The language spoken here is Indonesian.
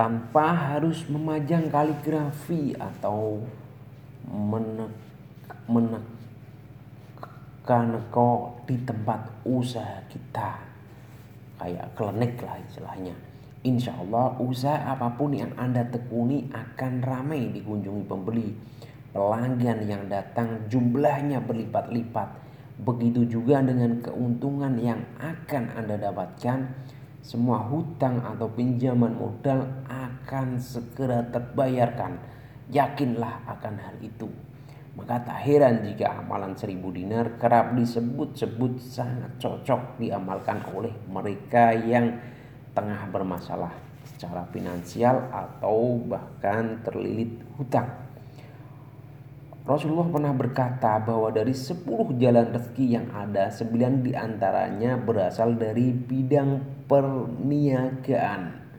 tanpa harus memajang kaligrafi atau menek menekan kok di tempat usaha kita. Kayak klenik lah istilahnya. Insya Allah usaha apa pun yang Anda tekuni akan ramai dikunjungi pembeli. Pelanggan yang datang jumlahnya berlipat-lipat. Begitu juga dengan keuntungan yang akan Anda dapatkan semua hutang atau pinjaman modal akan segera terbayarkan. Yakinlah akan hal itu. Maka tak heran jika amalan seribu dinar kerap disebut-sebut sangat cocok diamalkan oleh mereka yang tengah bermasalah secara finansial atau bahkan terlilit hutang. Rasulullah pernah berkata bahwa dari 10 jalan rezeki yang ada, 9 di antaranya berasal dari bidang perniagaan.